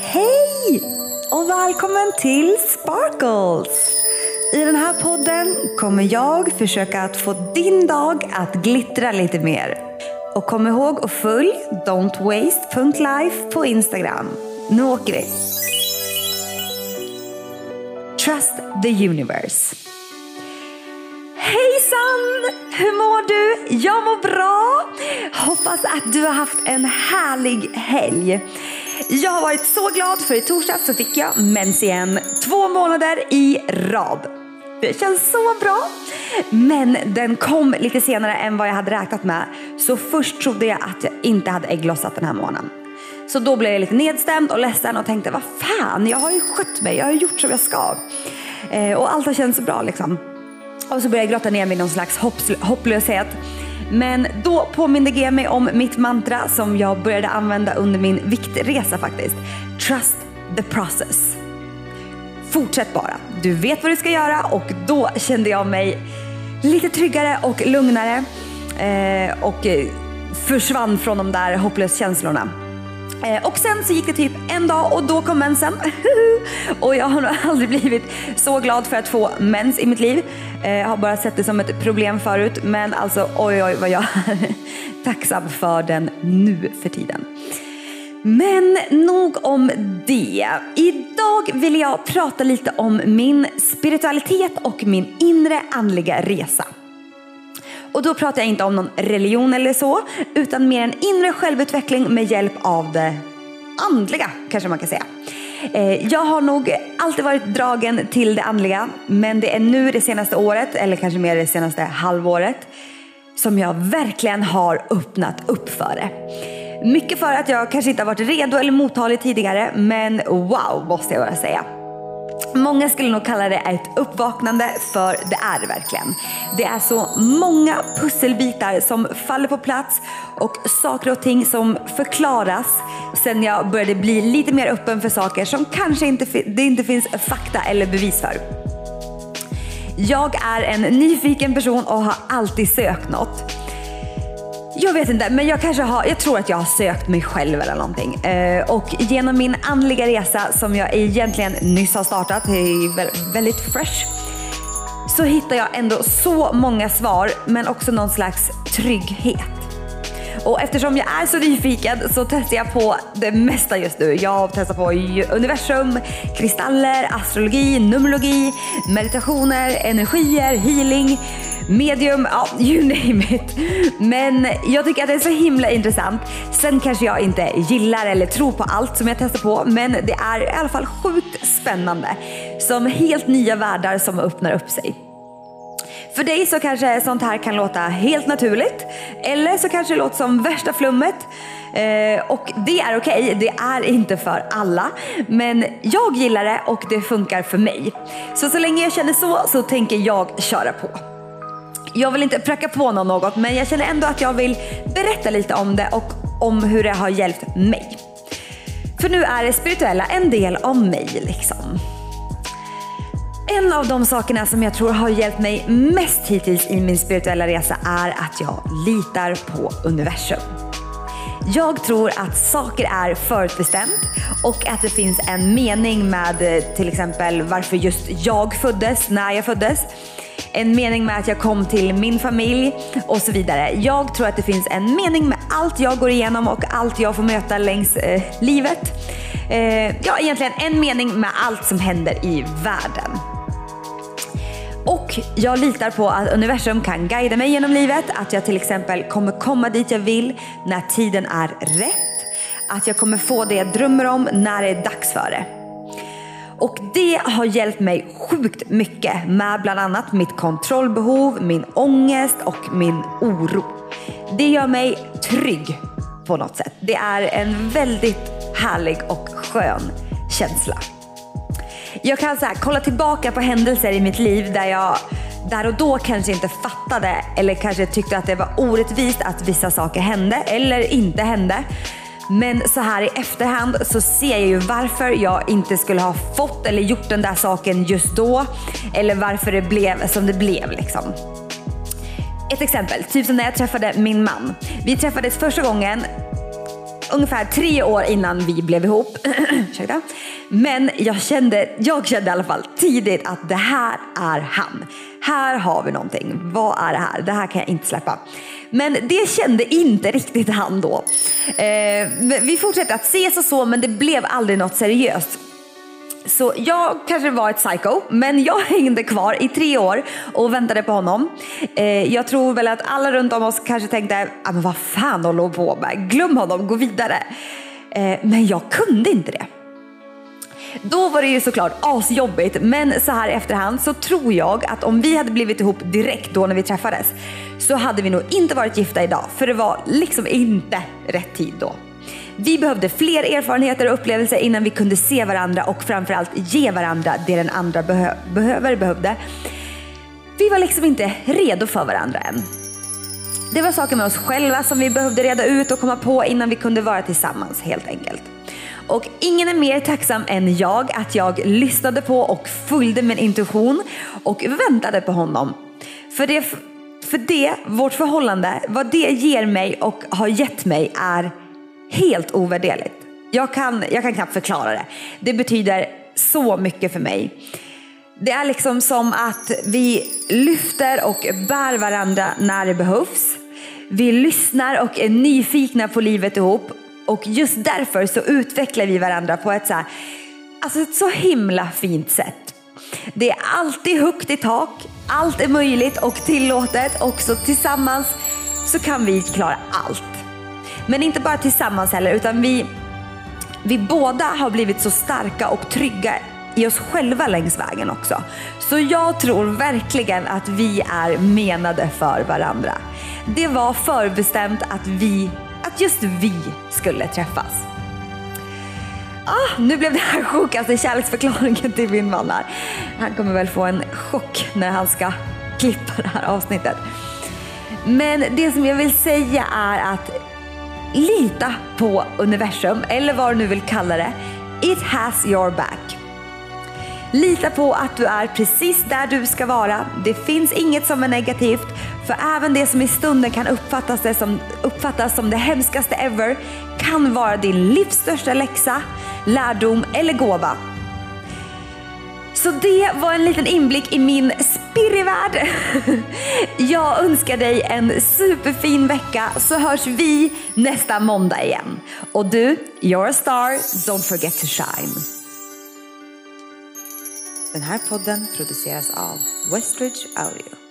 Hej och välkommen till Sparkles! I den här podden kommer jag försöka att få din dag att glittra lite mer. Och kom ihåg att följ don'twaste.life på Instagram. Nu åker vi! Trust the universe. Hejsan! Hur mår du? Jag mår bra. Hoppas att du har haft en härlig helg. Jag har varit så glad för i torsdags så fick jag mens igen två månader i rad. Det känns så bra. Men den kom lite senare än vad jag hade räknat med. Så först trodde jag att jag inte hade ägglossat den här månaden. Så då blev jag lite nedstämd och ledsen och tänkte vad fan, jag har ju skött mig, jag har gjort som jag ska. Eh, och allt har känts så bra liksom. Och så började jag grotta ner mig i någon slags hopplöshet. Men då påminde G mig om mitt mantra som jag började använda under min viktresa faktiskt. Trust the process. Fortsätt bara. Du vet vad du ska göra och då kände jag mig lite tryggare och lugnare eh, och eh, försvann från de där hopplöskänslorna. känslorna. Eh, och sen så gick det typ en dag och då kom mensen. och jag har nog aldrig blivit så glad för att få mens i mitt liv. Jag har bara sett det som ett problem förut men alltså oj oj vad jag är tacksam för den nu för tiden. Men nog om det. Idag vill jag prata lite om min spiritualitet och min inre andliga resa. Och då pratar jag inte om någon religion eller så, utan mer en inre självutveckling med hjälp av det andliga, kanske man kan säga. Eh, jag har nog alltid varit dragen till det andliga, men det är nu det senaste året, eller kanske mer det senaste halvåret, som jag verkligen har öppnat upp för det. Mycket för att jag kanske inte har varit redo eller mottaglig tidigare, men wow måste jag bara säga. Många skulle nog kalla det ett uppvaknande, för det är det verkligen. Det är så många pusselbitar som faller på plats och saker och ting som förklaras sen jag började bli lite mer öppen för saker som kanske inte, det inte finns fakta eller bevis för. Jag är en nyfiken person och har alltid sökt något. Jag vet inte, men jag kanske har, jag tror att jag har sökt mig själv eller någonting. Eh, och genom min andliga resa som jag egentligen nyss har startat, det är väldigt fresh, så hittar jag ändå så många svar men också någon slags trygghet. Och eftersom jag är så nyfiken så testar jag på det mesta just nu. Jag testar på universum, kristaller, astrologi, numerologi, meditationer, energier, healing medium, ja you name it. Men jag tycker att det är så himla intressant. Sen kanske jag inte gillar eller tror på allt som jag testar på, men det är i alla fall sjukt spännande. Som helt nya världar som öppnar upp sig. För dig så kanske sånt här kan låta helt naturligt. Eller så kanske det låter som värsta flummet. Eh, och det är okej, okay. det är inte för alla. Men jag gillar det och det funkar för mig. Så så länge jag känner så, så tänker jag köra på jag vill inte pracka på någon något men jag känner ändå att jag vill berätta lite om det och om hur det har hjälpt mig. För nu är det spirituella en del av mig liksom. En av de sakerna som jag tror har hjälpt mig mest hittills i min spirituella resa är att jag litar på universum. Jag tror att saker är förutbestämt och att det finns en mening med eh, till exempel varför just jag föddes, när jag föddes en mening med att jag kom till min familj och så vidare. Jag tror att det finns en mening med allt jag går igenom och allt jag får möta längs eh, livet. Eh, ja, egentligen en mening med allt som händer i världen. Och jag litar på att universum kan guida mig genom livet, att jag till exempel kommer komma dit jag vill när tiden är rätt, att jag kommer få det jag drömmer om när det är dags för det. Och det har hjälpt mig sjukt mycket med bland annat mitt kontrollbehov, min ångest och min oro. Det gör mig trygg på något sätt. Det är en väldigt härlig och skön känsla. Jag kan så här, kolla tillbaka på händelser i mitt liv där jag där och då kanske inte fattade eller kanske tyckte att det var orättvist att vissa saker hände eller inte hände. Men så här i efterhand så ser jag ju varför jag inte skulle ha fått eller gjort den där saken just då. Eller varför det blev som det blev liksom. Ett exempel, typ som när jag träffade min man. Vi träffades första gången ungefär tre år innan vi blev ihop. Ursäkta. Men jag kände, jag kände i alla fall tidigt att det här är han. Här har vi någonting. Vad är det här? Det här kan jag inte släppa. Men det kände inte riktigt han då. Eh, vi fortsatte att ses och så men det blev aldrig något seriöst. Så jag kanske var ett psycho, men jag hängde kvar i tre år och väntade på honom. Eh, jag tror väl att alla runt om oss kanske tänkte, ah, men vad fan håller hon på med? Glöm honom, gå vidare. Eh, men jag kunde inte det. Då var det ju såklart asjobbigt, men så här efterhand så tror jag att om vi hade blivit ihop direkt då när vi träffades så hade vi nog inte varit gifta idag, för det var liksom inte rätt tid då. Vi behövde fler erfarenheter och upplevelser innan vi kunde se varandra och framförallt ge varandra det den andra behö behöver behövde. Vi var liksom inte redo för varandra än. Det var saker med oss själva som vi behövde reda ut och komma på innan vi kunde vara tillsammans helt enkelt. Och ingen är mer tacksam än jag att jag lyssnade på och följde min intuition och väntade på honom. För det, för det, vårt förhållande, vad det ger mig och har gett mig är helt ovärderligt. Jag kan, jag kan knappt förklara det. Det betyder så mycket för mig. Det är liksom som att vi lyfter och bär varandra när det behövs. Vi lyssnar och är nyfikna på livet ihop och just därför så utvecklar vi varandra på ett så, här, alltså ett så himla fint sätt. Det är alltid högt i tak, allt är möjligt och tillåtet och så tillsammans så kan vi klara allt. Men inte bara tillsammans heller utan vi, vi båda har blivit så starka och trygga i oss själva längs vägen också. Så jag tror verkligen att vi är menade för varandra. Det var förbestämt att vi att just vi skulle träffas. Ah, nu blev det här sjukaste kärleksförklaringen till min man här. Han kommer väl få en chock när han ska klippa det här avsnittet. Men det som jag vill säga är att lita på universum, eller vad du nu vill kalla det. It has your back. Lita på att du är precis där du ska vara. Det finns inget som är negativt. För även det som i stunden kan uppfattas, det som, uppfattas som det hemskaste ever kan vara din livs största läxa, lärdom eller gåva. Så det var en liten inblick i min spirrivärld. Jag önskar dig en superfin vecka så hörs vi nästa måndag igen. Och du, you're a star, don't forget to shine. Den här podden produceras av Westridge Audio.